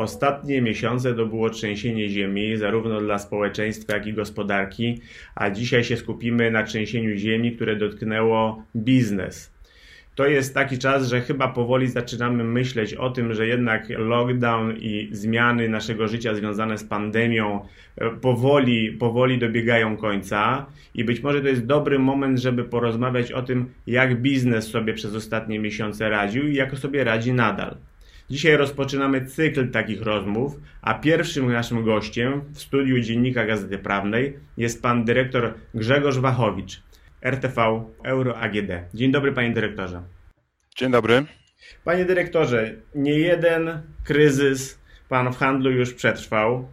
Ostatnie miesiące to było trzęsienie ziemi, zarówno dla społeczeństwa, jak i gospodarki, a dzisiaj się skupimy na trzęsieniu ziemi, które dotknęło biznes. To jest taki czas, że chyba powoli zaczynamy myśleć o tym, że jednak lockdown i zmiany naszego życia związane z pandemią e, powoli, powoli dobiegają końca i być może to jest dobry moment, żeby porozmawiać o tym, jak biznes sobie przez ostatnie miesiące radził i jak sobie radzi nadal. Dzisiaj rozpoczynamy cykl takich rozmów, a pierwszym naszym gościem w studiu Dziennika Gazety Prawnej jest pan dyrektor Grzegorz Wachowicz, RTV Euro AGD. Dzień dobry panie dyrektorze. Dzień dobry. Panie dyrektorze, nie jeden kryzys pan w handlu już przetrwał.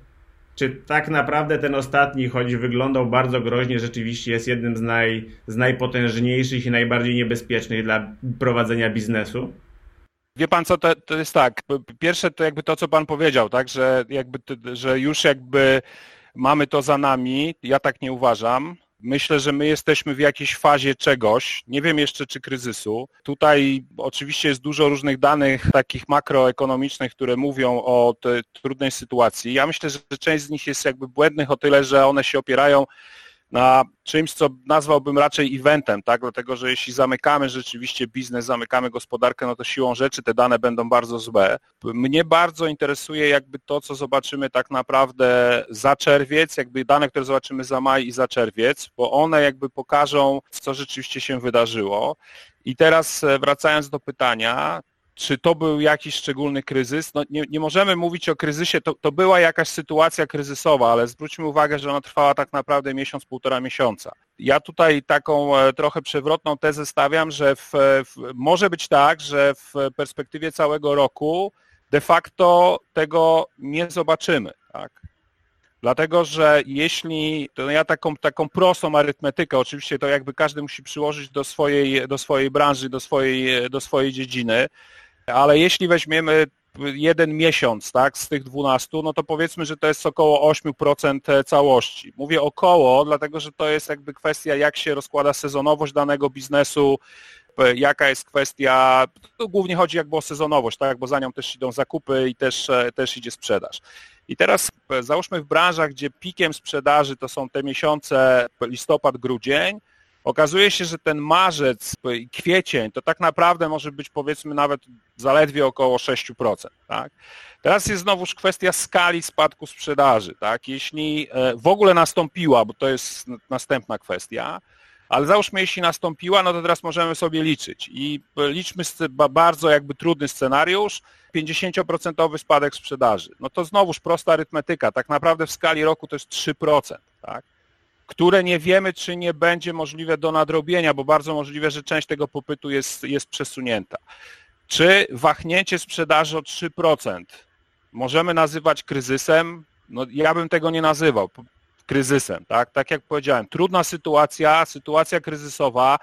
Czy tak naprawdę ten ostatni, choć wyglądał bardzo groźnie, rzeczywiście jest jednym z, naj, z najpotężniejszych i najbardziej niebezpiecznych dla prowadzenia biznesu? Wie pan co, to, to jest tak, pierwsze to jakby to, co pan powiedział, tak, że jakby, że już jakby mamy to za nami, ja tak nie uważam. Myślę, że my jesteśmy w jakiejś fazie czegoś, nie wiem jeszcze czy kryzysu. Tutaj oczywiście jest dużo różnych danych takich makroekonomicznych, które mówią o trudnej sytuacji. Ja myślę, że część z nich jest jakby błędnych o tyle, że one się opierają na czymś, co nazwałbym raczej eventem, tak? dlatego że jeśli zamykamy rzeczywiście biznes, zamykamy gospodarkę, no to siłą rzeczy te dane będą bardzo złe. Mnie bardzo interesuje jakby to, co zobaczymy tak naprawdę za czerwiec, jakby dane, które zobaczymy za maj i za czerwiec, bo one jakby pokażą, co rzeczywiście się wydarzyło. I teraz e, wracając do pytania, czy to był jakiś szczególny kryzys? No nie, nie możemy mówić o kryzysie, to, to, była jakaś sytuacja kryzysowa, ale zwróćmy uwagę, że ona trwała tak naprawdę miesiąc, półtora miesiąca. Ja tutaj taką e, trochę przewrotną tezę stawiam, że w, w, może być tak, że w perspektywie całego roku de facto tego nie zobaczymy. Tak? Dlatego, że jeśli, to ja taką, taką prostą arytmetykę, oczywiście to jakby każdy musi przyłożyć do swojej, do swojej branży, do swojej, do swojej dziedziny, ale jeśli weźmiemy jeden miesiąc tak, z tych 12, no to powiedzmy, że to jest około 8% całości. Mówię około, dlatego że to jest jakby kwestia, jak się rozkłada sezonowość danego biznesu, jaka jest kwestia, głównie chodzi jakby o sezonowość, tak, bo za nią też idą zakupy i też, też idzie sprzedaż. I teraz załóżmy w branżach, gdzie pikiem sprzedaży to są te miesiące listopad, grudzień, Okazuje się, że ten marzec i kwiecień to tak naprawdę może być powiedzmy nawet zaledwie około 6%. Tak? Teraz jest znowuż kwestia skali spadku sprzedaży. Tak? Jeśli e, w ogóle nastąpiła, bo to jest następna kwestia, ale załóżmy, jeśli nastąpiła, no to teraz możemy sobie liczyć. I liczmy bardzo jakby trudny scenariusz, 50% spadek sprzedaży. No to znowuż prosta arytmetyka. Tak naprawdę w skali roku to jest 3%. Tak? Które nie wiemy, czy nie będzie możliwe do nadrobienia, bo bardzo możliwe, że część tego popytu jest, jest przesunięta. Czy wahnięcie sprzedaży o 3% możemy nazywać kryzysem? No, ja bym tego nie nazywał kryzysem, tak? Tak jak powiedziałem, trudna sytuacja, sytuacja kryzysowa,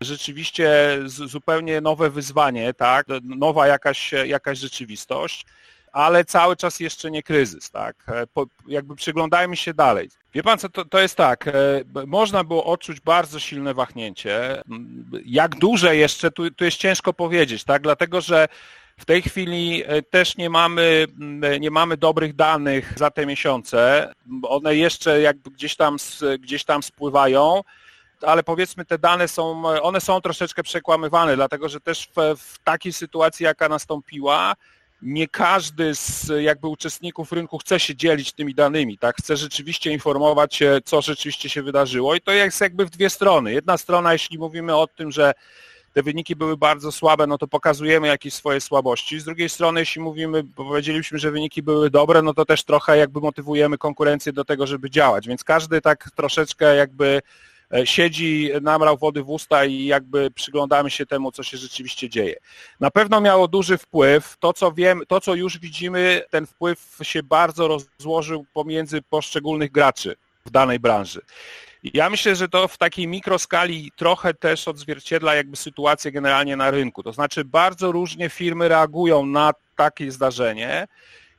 rzeczywiście zupełnie nowe wyzwanie, tak? Nowa jakaś, jakaś rzeczywistość ale cały czas jeszcze nie kryzys, tak? E, po, jakby przyglądajmy się dalej. Wie pan co, to, to jest tak, e, można było odczuć bardzo silne wahnięcie. Jak duże jeszcze, tu, tu jest ciężko powiedzieć, tak? Dlatego, że w tej chwili e, też nie mamy, nie mamy dobrych danych za te miesiące. One jeszcze jakby gdzieś tam, gdzieś tam spływają ale powiedzmy te dane są, one są troszeczkę przekłamywane, dlatego że też w, w takiej sytuacji, jaka nastąpiła, nie każdy z jakby uczestników rynku chce się dzielić tymi danymi, tak? Chce rzeczywiście informować co rzeczywiście się wydarzyło i to jest jakby w dwie strony. Jedna strona, jeśli mówimy o tym, że te wyniki były bardzo słabe, no to pokazujemy jakieś swoje słabości. Z drugiej strony, jeśli mówimy, powiedzieliśmy, że wyniki były dobre, no to też trochę jakby motywujemy konkurencję do tego, żeby działać, więc każdy tak troszeczkę jakby siedzi, namrał wody w usta i jakby przyglądamy się temu, co się rzeczywiście dzieje. Na pewno miało duży wpływ. To, co wiem, to, co już widzimy, ten wpływ się bardzo rozłożył pomiędzy poszczególnych graczy w danej branży. Ja myślę, że to w takiej mikroskali trochę też odzwierciedla jakby sytuację generalnie na rynku. To znaczy bardzo różnie firmy reagują na takie zdarzenie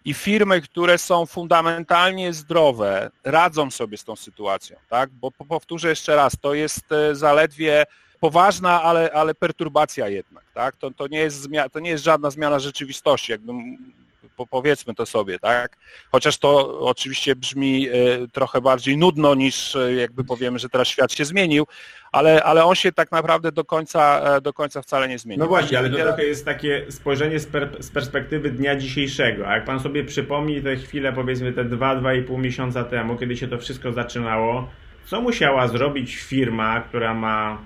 i firmy, które są fundamentalnie zdrowe, radzą sobie z tą sytuacją, tak? Bo powtórzę jeszcze raz, to jest e, zaledwie poważna, ale, ale perturbacja jednak, tak? To, to, nie jest to nie jest żadna zmiana rzeczywistości, jakby powiedzmy to sobie, tak? Chociaż to oczywiście brzmi e, trochę bardziej nudno niż e, jakby powiemy, że teraz świat się zmienił, ale, ale on się tak naprawdę do końca, e, do końca wcale nie zmienił. No właśnie, ale to trochę jest takie spojrzenie z perspektywy dnia dzisiejszego. A jak pan sobie przypomni te chwile, powiedzmy te 2-2,5 miesiąca temu, kiedy się to wszystko zaczynało, co musiała zrobić firma, która ma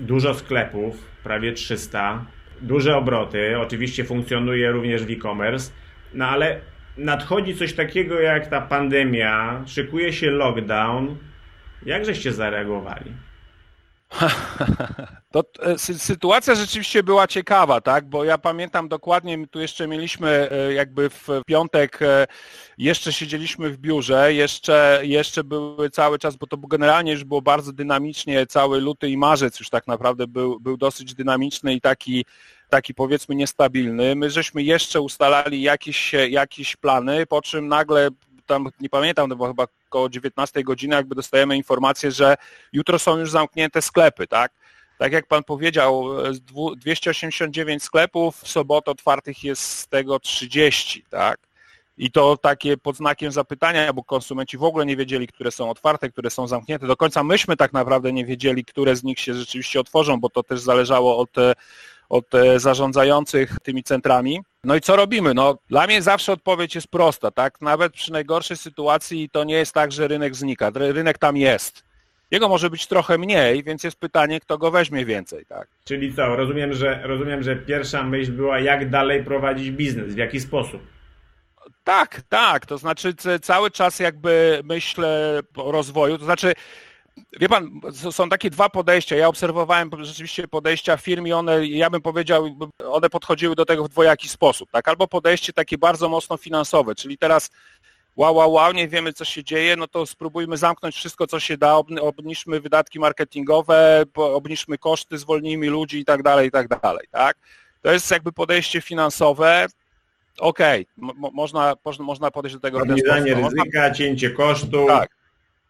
dużo sklepów, prawie 300, duże obroty, oczywiście funkcjonuje również w e-commerce, no ale nadchodzi coś takiego jak ta pandemia, szykuje się lockdown. Jak żeście zareagowali? To e, sytuacja rzeczywiście była ciekawa, tak? Bo ja pamiętam dokładnie, tu jeszcze mieliśmy e, jakby w piątek, e, jeszcze siedzieliśmy w biurze, jeszcze, jeszcze były cały czas, bo to generalnie już było bardzo dynamicznie, cały luty i marzec już tak naprawdę był, był dosyć dynamiczny i taki taki powiedzmy niestabilny. My żeśmy jeszcze ustalali jakieś, jakieś plany, po czym nagle tam, nie pamiętam, to było chyba około 19 godziny, jakby dostajemy informację, że jutro są już zamknięte sklepy, tak? Tak jak Pan powiedział, 289 sklepów, w sobotę otwartych jest z tego 30, tak? I to takie pod znakiem zapytania, bo konsumenci w ogóle nie wiedzieli, które są otwarte, które są zamknięte. Do końca myśmy tak naprawdę nie wiedzieli, które z nich się rzeczywiście otworzą, bo to też zależało od od e, zarządzających tymi centrami. No i co robimy? No, dla mnie zawsze odpowiedź jest prosta, tak? Nawet przy najgorszej sytuacji to nie jest tak, że rynek znika. Rynek tam jest. Jego może być trochę mniej, więc jest pytanie, kto go weźmie więcej, tak? Czyli co? Rozumiem, że rozumiem, że pierwsza myśl była, jak dalej prowadzić biznes, w jaki sposób? Tak, tak. To znaczy cały czas jakby myślę o rozwoju, to znaczy Wie pan, są takie dwa podejścia. Ja obserwowałem rzeczywiście podejścia firm i one, ja bym powiedział, one podchodziły do tego w dwojaki sposób. Tak? Albo podejście takie bardzo mocno finansowe, czyli teraz wow, wow, wow, nie wiemy co się dzieje, no to spróbujmy zamknąć wszystko co się da, obniżmy wydatki marketingowe, obniżmy koszty, zwolnijmy ludzi i tak dalej, i tak dalej. Tak? To jest jakby podejście finansowe. Okej, okay. można, można podejść do tego ten sposób. ryzyka, cięcie kosztów. Tak,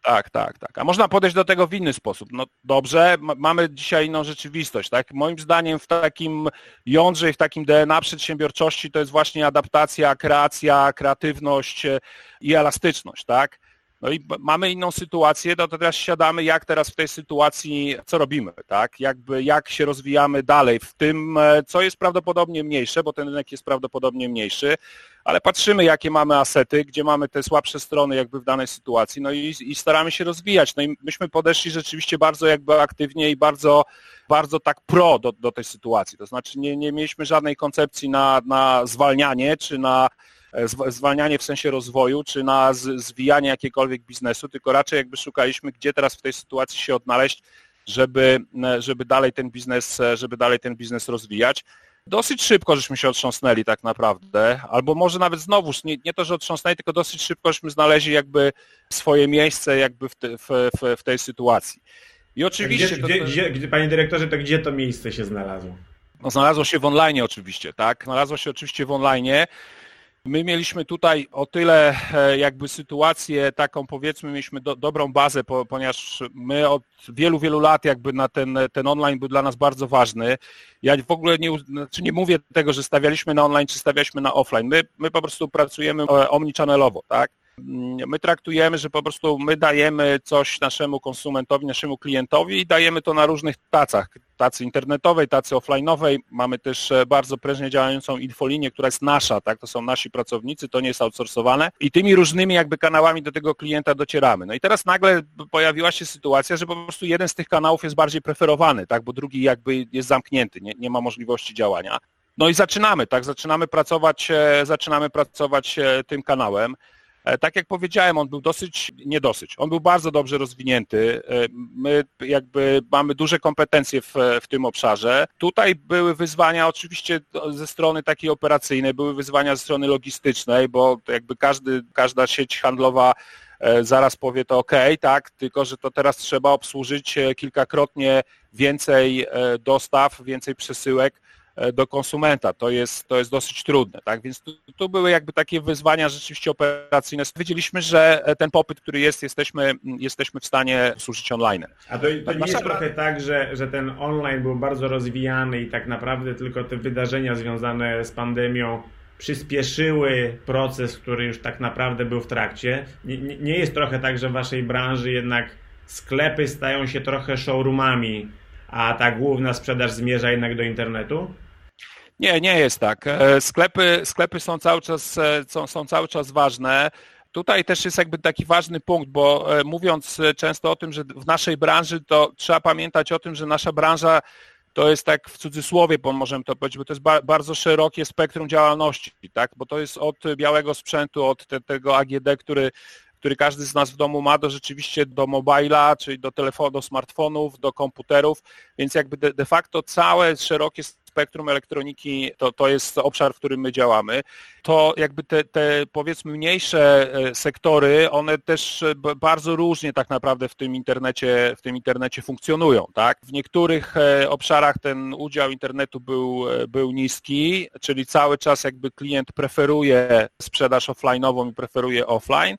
tak, tak, tak. A można podejść do tego w inny sposób. No dobrze, mamy dzisiaj inną rzeczywistość, tak? Moim zdaniem w takim jądrze i w takim DNA przedsiębiorczości to jest właśnie adaptacja, kreacja, kreatywność e, i elastyczność, tak? No i mamy inną sytuację, no to teraz siadamy, jak teraz w tej sytuacji, co robimy, tak? Jakby, jak się rozwijamy dalej w tym, e, co jest prawdopodobnie mniejsze, bo ten rynek jest prawdopodobnie mniejszy, ale patrzymy, jakie mamy asety, gdzie mamy te słabsze strony jakby w danej sytuacji, no i, i staramy się rozwijać. No i myśmy podeszli rzeczywiście bardzo jakby aktywnie i bardzo, bardzo tak pro do, do tej sytuacji. To znaczy nie, nie mieliśmy żadnej koncepcji na, na zwalnianie czy na zwalnianie w sensie rozwoju, czy na zwijanie jakiegokolwiek biznesu, tylko raczej jakby szukaliśmy, gdzie teraz w tej sytuacji się odnaleźć, żeby, e, żeby dalej ten biznes, e, żeby dalej ten biznes rozwijać. Dosyć szybko żeśmy się otrząsnęli tak naprawdę, albo może nawet znowuż, nie, nie to, że otrząsnęli, tylko dosyć szybko żeśmy znaleźli jakby swoje miejsce jakby w, te, w, w, w tej sytuacji. I oczywiście... Gdzie, to, gdzie, gdzie, panie dyrektorze, to gdzie to miejsce się znalazło? No, znalazło się w online oczywiście, tak? Znalazło się oczywiście w online. My mieliśmy tutaj o tyle e, jakby sytuację taką powiedzmy, mieliśmy do, dobrą bazę, po, ponieważ my od wielu, wielu lat jakby na ten, ten online był dla nas bardzo ważny. Ja w ogóle nie, znaczy nie mówię tego, że stawialiśmy na online, czy stawialiśmy na offline. My, my po prostu pracujemy e, omnichannel'owo, tak? My traktujemy, że po prostu my dajemy coś naszemu konsumentowi, naszemu klientowi i dajemy to na różnych tacach, tacy internetowej, tacy offline'owej. Mamy też e, bardzo prężnie działającą infolinię, która jest nasza, tak, to są nasi pracownicy, to nie jest outsourcowane i tymi różnymi jakby kanałami do tego klienta docieramy. No i teraz nagle pojawiła się sytuacja, że po prostu jeden z tych kanałów jest bardziej preferowany, tak, bo drugi jakby jest zamknięty, nie, nie ma możliwości działania. No i zaczynamy, tak, zaczynamy pracować, e, zaczynamy pracować e, tym kanałem. E, tak jak powiedziałem, on był dosyć, nie dosyć, on był bardzo dobrze rozwinięty. E, my jakby mamy duże kompetencje w, w tym obszarze. Tutaj były wyzwania oczywiście ze strony takiej operacyjnej, były wyzwania ze strony logistycznej, bo jakby każdy, każda sieć handlowa e, zaraz powie to ok, tak, tylko że to teraz trzeba obsłużyć kilkakrotnie więcej dostaw, więcej przesyłek, do konsumenta. To jest, to jest dosyć trudne, tak? Więc tu, tu, były jakby takie wyzwania rzeczywiście operacyjne. Wiedzieliśmy, że ten popyt, który jest, jesteśmy, jesteśmy w stanie służyć online. A to, to nie jest trochę tak, że, że ten online był bardzo rozwijany i tak naprawdę tylko te wydarzenia związane z pandemią przyspieszyły proces, który już tak naprawdę był w trakcie. Nie, nie jest trochę tak, że w waszej branży jednak sklepy stają się trochę showroomami, a ta główna sprzedaż zmierza jednak do internetu? Nie, nie jest tak. E, sklepy, sklepy są, cały czas, e, są, są cały czas ważne. Tutaj też jest jakby taki ważny punkt, bo e, mówiąc często o tym, że w naszej branży, to trzeba pamiętać o tym, że nasza branża to jest tak w cudzysłowie, bo możemy to powiedzieć, bo to jest ba bardzo szerokie spektrum działalności, tak? bo to jest od białego sprzętu, od te, tego AGD, który, który każdy z nas w domu ma, do rzeczywiście do mobila, czyli do telefonu, do smartfonów, do komputerów, więc jakby de, de facto całe szerokie spektrum elektroniki to, to jest obszar, w którym my działamy. To jakby te, te powiedzmy mniejsze e, sektory, one też e, bardzo różnie tak naprawdę w tym internecie, w tym internecie funkcjonują. Tak? W niektórych e, obszarach ten udział internetu był, był niski, czyli cały czas jakby klient preferuje sprzedaż offline'ową i preferuje offline.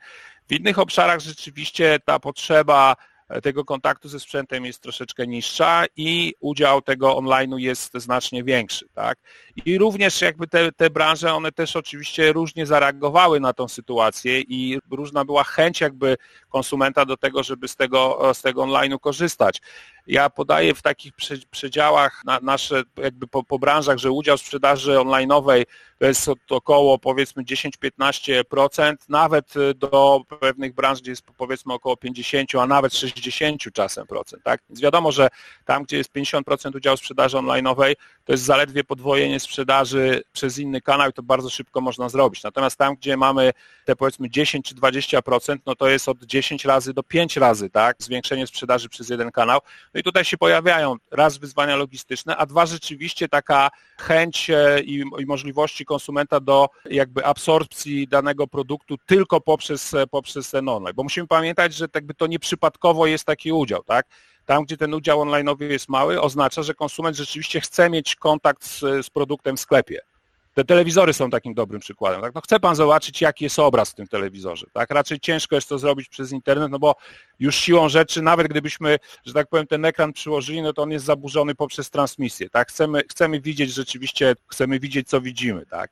W innych obszarach rzeczywiście ta potrzeba tego kontaktu ze sprzętem jest troszeczkę niższa i udział tego online'u jest znacznie większy. Tak? I również jakby te, te branże, one też oczywiście różnie zareagowały na tą sytuację i różna była chęć jakby konsumenta do tego, żeby z tego, z tego online'u korzystać. Ja podaję w takich przedziałach na nasze jakby po, po branżach, że udział sprzedaży online'owej to jest około powiedzmy 10-15%, nawet do pewnych branż, gdzie jest powiedzmy około 50, a nawet 60 czasem procent. Tak? Więc wiadomo, że tam, gdzie jest 50% udziału sprzedaży online'owej, to jest zaledwie podwojenie sprzedaży przez inny kanał i to bardzo szybko można zrobić. Natomiast tam, gdzie mamy te powiedzmy 10 czy 20%, no to jest od 10 razy do 5 razy, tak? Zwiększenie sprzedaży przez jeden kanał. No i tutaj się pojawiają raz wyzwania logistyczne, a dwa rzeczywiście taka chęć e, i, i możliwości konsumenta do jakby absorpcji danego produktu tylko poprzez, e, poprzez ten online. Bo musimy pamiętać, że jakby to nieprzypadkowo jest taki udział, tak? Tam, gdzie ten udział online'owy jest mały, oznacza, że konsument rzeczywiście chce mieć kontakt z, z produktem w sklepie. Te telewizory są takim dobrym przykładem. Tak? No chce pan zobaczyć, jaki jest obraz w tym telewizorze. Tak? Raczej ciężko jest to zrobić przez internet, no bo już siłą rzeczy, nawet gdybyśmy, że tak powiem, ten ekran przyłożyli, no to on jest zaburzony poprzez transmisję. Tak? Chcemy, chcemy widzieć rzeczywiście, chcemy widzieć, co widzimy. Tak?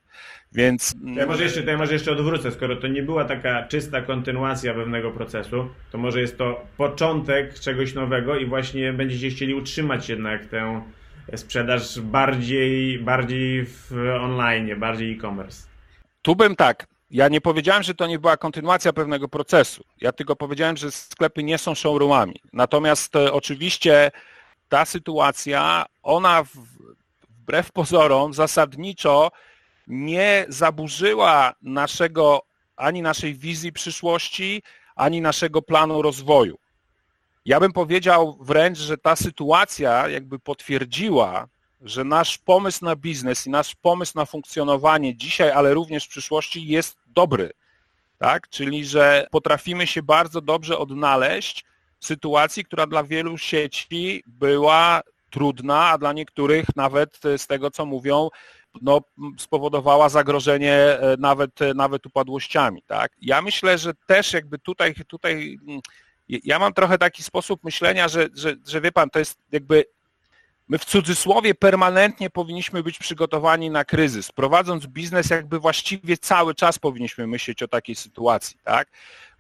Więc... Ja może, jeszcze, ja może jeszcze odwrócę, skoro to nie była taka czysta kontynuacja pewnego procesu, to może jest to początek czegoś nowego i właśnie będziecie chcieli utrzymać jednak tę sprzedaż bardziej, bardziej w online, bardziej e-commerce. Tu bym tak, ja nie powiedziałem, że to nie była kontynuacja pewnego procesu. Ja tylko powiedziałem, że sklepy nie są showroomami. Natomiast e, oczywiście ta sytuacja, ona wbrew pozorom zasadniczo nie zaburzyła naszego ani naszej wizji przyszłości, ani naszego planu rozwoju. Ja bym powiedział wręcz, że ta sytuacja jakby potwierdziła, że nasz pomysł na biznes i nasz pomysł na funkcjonowanie dzisiaj, ale również w przyszłości jest dobry. Tak? Czyli, że potrafimy się bardzo dobrze odnaleźć w sytuacji, która dla wielu sieci była trudna, a dla niektórych nawet z tego, co mówią, no, spowodowała zagrożenie e, nawet, e, nawet upadłościami. Tak? Ja myślę, że też jakby tutaj, tutaj mm, ja mam trochę taki sposób myślenia, że, że, że wie pan, to jest jakby my w cudzysłowie permanentnie powinniśmy być przygotowani na kryzys. Prowadząc biznes, jakby właściwie cały czas powinniśmy myśleć o takiej sytuacji, tak?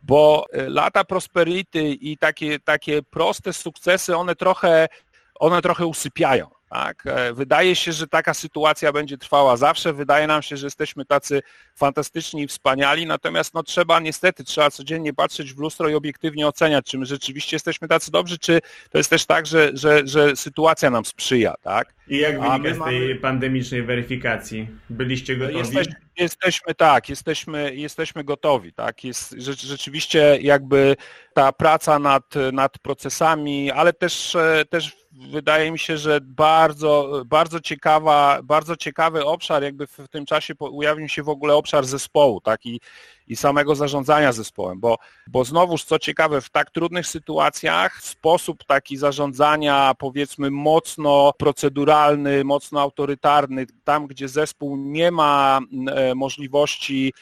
Bo e, lata prosperity i takie, takie proste sukcesy, one trochę, one trochę usypiają. Tak? E, wydaje się, że taka sytuacja będzie trwała zawsze. Wydaje nam się, że jesteśmy tacy fantastyczni i wspaniali, natomiast no, trzeba niestety, trzeba codziennie patrzeć w lustro i obiektywnie oceniać, czy my rzeczywiście jesteśmy tacy dobrzy, czy to jest też tak, że, że, że sytuacja nam sprzyja. Tak? I jak wynika z tej mamy... pandemicznej weryfikacji? Byliście gotowi? Jesteśmy, jesteśmy tak, jesteśmy, jesteśmy gotowi. Tak? Jest, rzeczywiście jakby ta praca nad, nad procesami, ale też, e, też wydaje mi się, że bardzo, bardzo ciekawa, bardzo ciekawy obszar, jakby w tym czasie ujawnił się w ogóle obszar zespołu, tak, i, i samego zarządzania zespołem, bo, bo znowuż, co ciekawe, w tak trudnych sytuacjach sposób taki zarządzania, powiedzmy, mocno proceduralny, mocno autorytarny, tam, gdzie zespół nie ma e, możliwości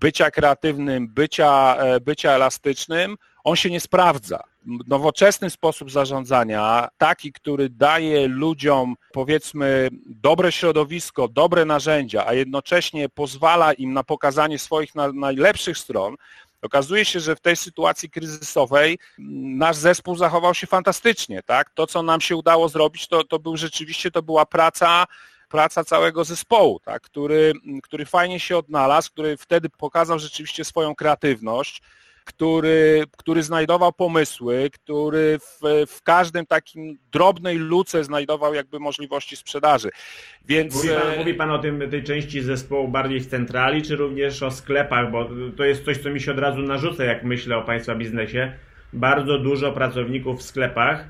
bycia kreatywnym, bycia, e, bycia elastycznym, on się nie sprawdza. Nowoczesny sposób zarządzania, taki, który daje ludziom, powiedzmy, dobre środowisko, dobre narzędzia, a jednocześnie pozwala im na pokazanie swoich na, najlepszych stron, Okazuje się, że w tej sytuacji kryzysowej nasz zespół zachował się fantastycznie. Tak? To, co nam się udało zrobić, to, to był rzeczywiście to była praca praca całego zespołu, tak, który, który fajnie się odnalazł, który wtedy pokazał rzeczywiście swoją kreatywność, który, który znajdował pomysły, który w, w każdym takim drobnej luce znajdował jakby możliwości sprzedaży. Więc... Mówi, pan, e, mówi pan o tym, tej części zespołu bardziej w centrali, czy również o sklepach, bo to jest coś, co mi się od razu narzuca, jak myślę o państwa biznesie. Bardzo dużo pracowników w sklepach,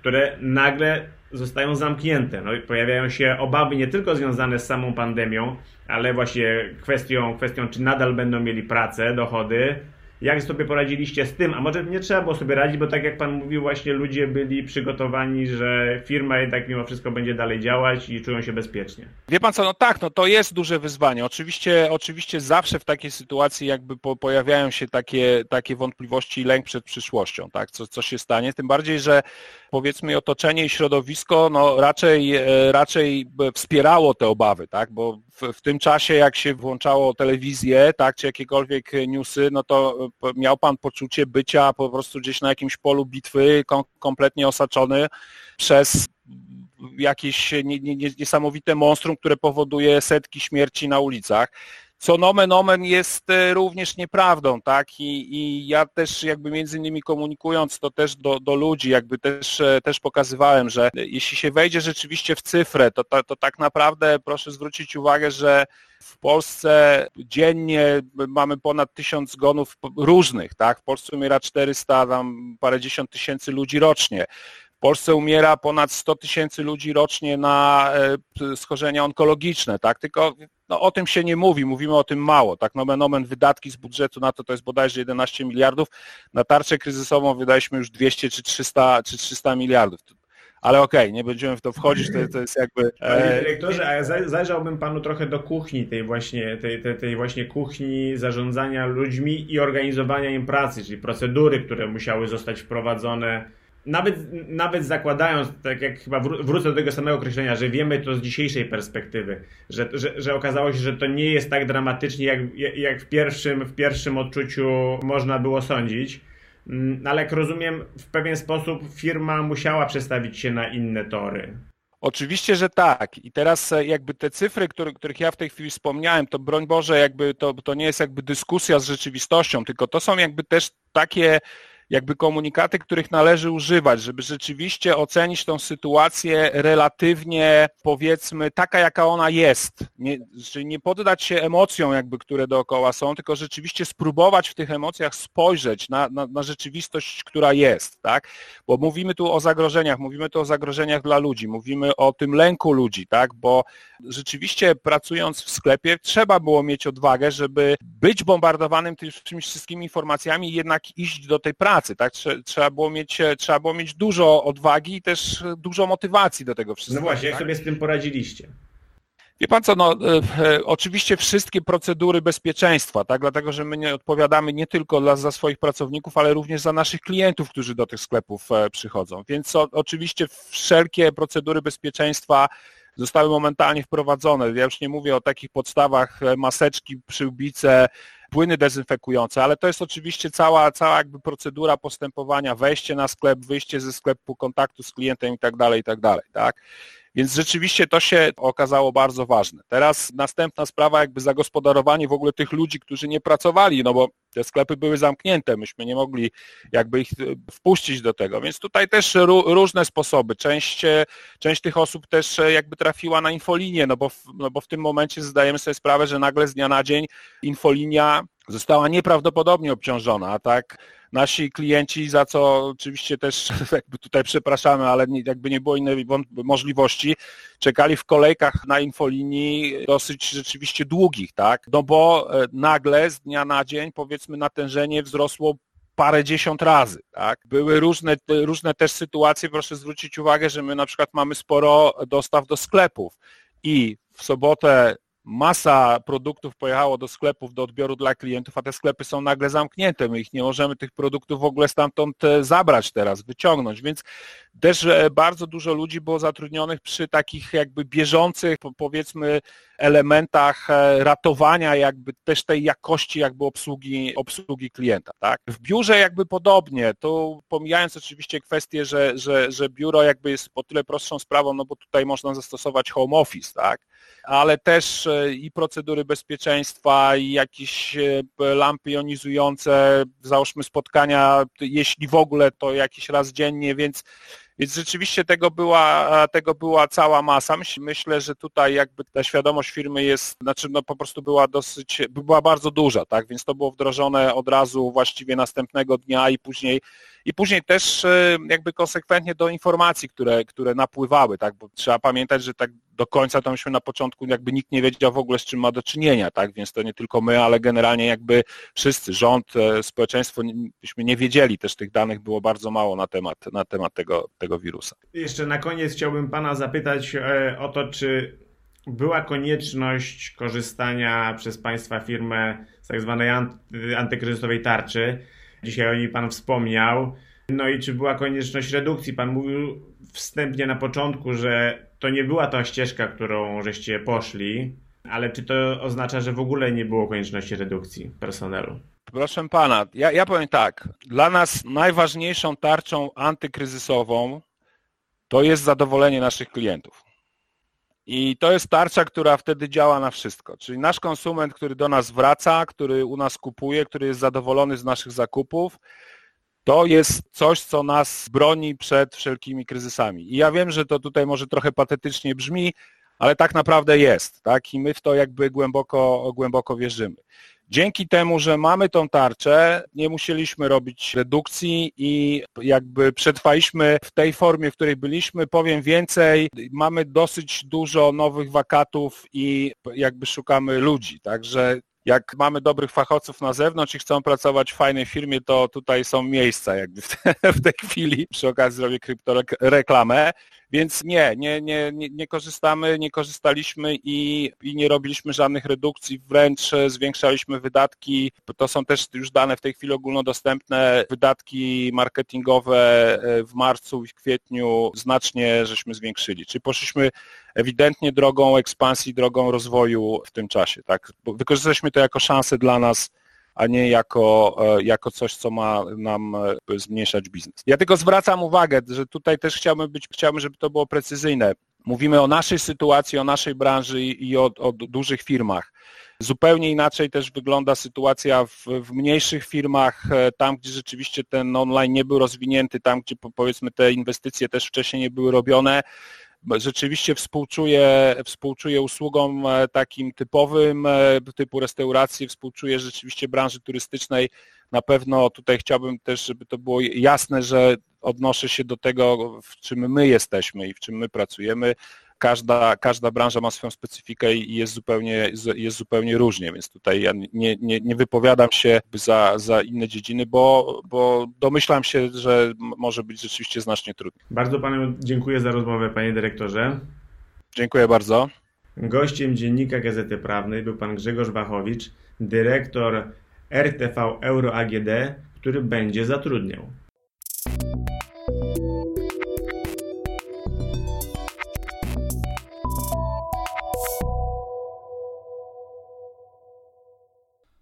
które nagle zostają zamknięte. No, pojawiają się obawy nie tylko związane z samą pandemią, ale właśnie kwestią, kwestią, czy nadal będą mieli pracę, dochody, jak sobie poradziliście z tym? A może nie trzeba było sobie radzić, bo tak jak Pan mówił, właśnie ludzie byli przygotowani, że firma jednak mimo wszystko będzie dalej działać i czują się bezpiecznie. Wie Pan co, no tak, no to jest duże wyzwanie. Oczywiście, oczywiście zawsze w takiej sytuacji jakby po, pojawiają się takie, takie wątpliwości i lęk przed przyszłością, tak, co, co się stanie, tym bardziej, że powiedzmy otoczenie i środowisko no raczej, e, raczej wspierało te obawy, tak, bo w, w tym czasie jak się włączało telewizję, tak, czy jakiekolwiek newsy, no to miał pan poczucie bycia po prostu gdzieś na jakimś polu bitwy, kom, kompletnie osaczony przez jakieś niesamowite monstrum, które powoduje setki śmierci na ulicach co nomen omen jest e, również nieprawdą, tak? I, I, ja też jakby między innymi komunikując to też do, do ludzi, jakby też, e, też pokazywałem, że jeśli się wejdzie rzeczywiście w cyfrę, to, to, to tak naprawdę proszę zwrócić uwagę, że w Polsce dziennie mamy ponad tysiąc zgonów różnych, tak? W Polsce umiera 400, tam parędziesiąt tysięcy ludzi rocznie. W Polsce umiera ponad 100 tysięcy ludzi rocznie na e, schorzenia onkologiczne, tak? Tylko no, o tym się nie mówi, mówimy o tym mało. Tak, nomen omen wydatki z budżetu na to to jest bodajże 11 miliardów. Na tarczę kryzysową wydaliśmy już 200 czy 300, czy 300 miliardów. Ale okej, okay, nie będziemy w to wchodzić, to, to jest jakby... Panie e, dyrektorze, a ja zajrzałbym panu trochę do kuchni, tej właśnie, tej, tej, tej właśnie kuchni zarządzania ludźmi i organizowania im pracy, czyli procedury, które musiały zostać wprowadzone nawet, nawet zakładając, tak jak chyba wrócę do tego samego określenia, że wiemy to z dzisiejszej perspektywy, że, że, że okazało się, że to nie jest tak dramatycznie, jak, jak w, pierwszym, w pierwszym odczuciu można było sądzić. Mm, ale jak rozumiem, w pewien sposób firma musiała przestawić się na inne tory. Oczywiście, że tak. I teraz e, jakby te cyfry, których ja w tej chwili wspomniałem, to broń Boże, jakby to, to nie jest jakby dyskusja z rzeczywistością, tylko to są jakby też takie jakby komunikaty, których należy używać, żeby rzeczywiście ocenić tą sytuację relatywnie, powiedzmy, taka, jaka ona jest. Nie, czyli nie poddać się emocjom, jakby, które dookoła są, tylko rzeczywiście spróbować w tych emocjach spojrzeć na, na, na rzeczywistość, która jest, tak? Bo mówimy tu o zagrożeniach, mówimy tu o zagrożeniach dla ludzi, mówimy o tym lęku ludzi, tak? Bo rzeczywiście pracując w sklepie trzeba było mieć odwagę, żeby być bombardowanym tymi wszystkimi informacjami i jednak iść do tej pracy pracy, tak? Trzeba było mieć, trzeba było mieć dużo odwagi i też dużo motywacji do tego wszystkiego. No właśnie, tak? jak sobie z tym poradziliście? Wie pan co, no, e, e, oczywiście wszystkie procedury bezpieczeństwa, tak, dlatego że my nie odpowiadamy nie tylko dla, za swoich pracowników, ale również za naszych klientów, którzy do tych sklepów e, przychodzą. Więc o, oczywiście wszelkie procedury bezpieczeństwa zostały momentalnie wprowadzone. Ja już nie mówię o takich podstawach maseczki, przyłbice, płyny dezynfekujące, ale to jest oczywiście cała, cała jakby procedura postępowania, wejście na sklep, wyjście ze sklepu, kontaktu z klientem i tak dalej, i tak dalej, tak? Więc rzeczywiście to się okazało bardzo ważne. Teraz następna sprawa, jakby zagospodarowanie w ogóle tych ludzi, którzy nie pracowali, no bo te sklepy były zamknięte, myśmy nie mogli jakby ich e, wpuścić do tego, więc tutaj też różne sposoby. Część, e, część tych osób też e, jakby trafiła na infolinię, no bo, w, no bo w tym momencie zdajemy sobie sprawę, że nagle z dnia na dzień infolinia została nieprawdopodobnie obciążona, tak? Nasi klienci, za co oczywiście też jakby tutaj przepraszamy, ale jakby nie było innej możliwości, czekali w kolejkach na infolinii dosyć rzeczywiście długich, tak? No bo e, nagle z dnia na dzień powiedzmy natężenie wzrosło parę dziesiąt razy. Tak? Były różne, różne też sytuacje, proszę zwrócić uwagę, że my na przykład mamy sporo dostaw do sklepów i w sobotę masa produktów pojechało do sklepów, do odbioru dla klientów, a te sklepy są nagle zamknięte. My ich nie możemy tych produktów w ogóle stamtąd e, zabrać teraz, wyciągnąć, więc też e, bardzo dużo ludzi było zatrudnionych przy takich jakby bieżących, powiedzmy, elementach e, ratowania jakby też tej jakości jakby obsługi, obsługi klienta. Tak? W biurze jakby podobnie, to pomijając oczywiście kwestię, że, że, że biuro jakby jest po tyle prostszą sprawą, no bo tutaj można zastosować home office, tak? Ale też e, i procedury bezpieczeństwa, i jakieś lampy jonizujące, załóżmy spotkania, jeśli w ogóle, to jakiś raz dziennie, więc więc rzeczywiście tego była, tego była cała masa. Myślę, że tutaj jakby ta świadomość firmy jest, znaczy no po prostu była dosyć, była bardzo duża, tak, więc to było wdrożone od razu właściwie następnego dnia i później i później też e, jakby konsekwentnie do informacji, które, które napływały, tak, bo trzeba pamiętać, że tak do końca to myśmy na początku jakby nikt nie wiedział w ogóle z czym ma do czynienia, tak, więc to nie tylko my, ale generalnie jakby wszyscy, rząd, e, społeczeństwo, byśmy nie wiedzieli, też tych danych było bardzo mało na temat, na temat tego, tego wirusa. Jeszcze na koniec chciałbym Pana zapytać e, o to, czy była konieczność korzystania przez Państwa firmę z tak zwanej antykryzysowej tarczy. Dzisiaj o niej Pan wspomniał. No i czy była konieczność redukcji? Pan mówił wstępnie na początku, że to nie była ta ścieżka, którą żeście poszli, ale czy to oznacza, że w ogóle nie było konieczności redukcji personelu? Proszę pana, ja, ja powiem tak. Dla nas najważniejszą tarczą antykryzysową to jest zadowolenie naszych klientów. I to jest tarcza, która wtedy działa na wszystko. Czyli nasz konsument, który do nas wraca, który u nas kupuje, który jest zadowolony z naszych zakupów, to jest coś, co nas broni przed wszelkimi kryzysami. I ja wiem, że to tutaj może trochę patetycznie brzmi, ale tak naprawdę jest, tak? I my w to jakby głęboko, głęboko wierzymy. Dzięki temu, że mamy tą tarczę, nie musieliśmy robić redukcji i jakby przetrwaliśmy w tej formie, w której byliśmy. Powiem więcej, mamy dosyć dużo nowych wakatów i jakby szukamy ludzi, także jak mamy dobrych fachowców na zewnątrz i chcą pracować w fajnej firmie, to tutaj są miejsca jakby w, te, w tej chwili. Przy okazji zrobię kryptoreklamę. Więc nie, nie, nie, nie, korzystamy, nie korzystaliśmy i, i nie robiliśmy żadnych redukcji, wręcz zwiększaliśmy wydatki. To są też już dane w tej chwili ogólnodostępne. Wydatki marketingowe e, w marcu i w kwietniu znacznie żeśmy zwiększyli. Czyli poszliśmy ewidentnie drogą ekspansji, drogą rozwoju w tym czasie. Tak? Wykorzystaliśmy to jako szansę dla nas a nie jako, e, jako coś, co ma nam e, zmniejszać biznes. Ja tylko zwracam uwagę, że tutaj też chciałbym być, chciałbym, żeby to było precyzyjne. Mówimy o naszej sytuacji, o naszej branży i o, o dużych firmach. Zupełnie inaczej też wygląda sytuacja w, w, mniejszych firmach, e, tam gdzie rzeczywiście ten online nie był rozwinięty, tam gdzie powiedzmy te inwestycje też wcześniej nie były robione rzeczywiście współczuję, współczuję usługom e, takim typowym, e, typu restauracji, współczuję rzeczywiście branży turystycznej. Na pewno tutaj chciałbym też, żeby to było jasne, że odnoszę się do tego, w czym my jesteśmy i w czym my pracujemy każda, każda branża ma swoją specyfikę i jest zupełnie, jest zupełnie różnie, więc tutaj ja nie, nie, nie wypowiadam się za, za inne dziedziny, bo, bo domyślam się, że może być rzeczywiście znacznie trudniej. Bardzo panu dziękuję za rozmowę, panie dyrektorze. Dziękuję bardzo. Gościem Dziennika Gazety Prawnej był pan Grzegorz Wachowicz, dyrektor RTV Euro AGD, który będzie zatrudniał.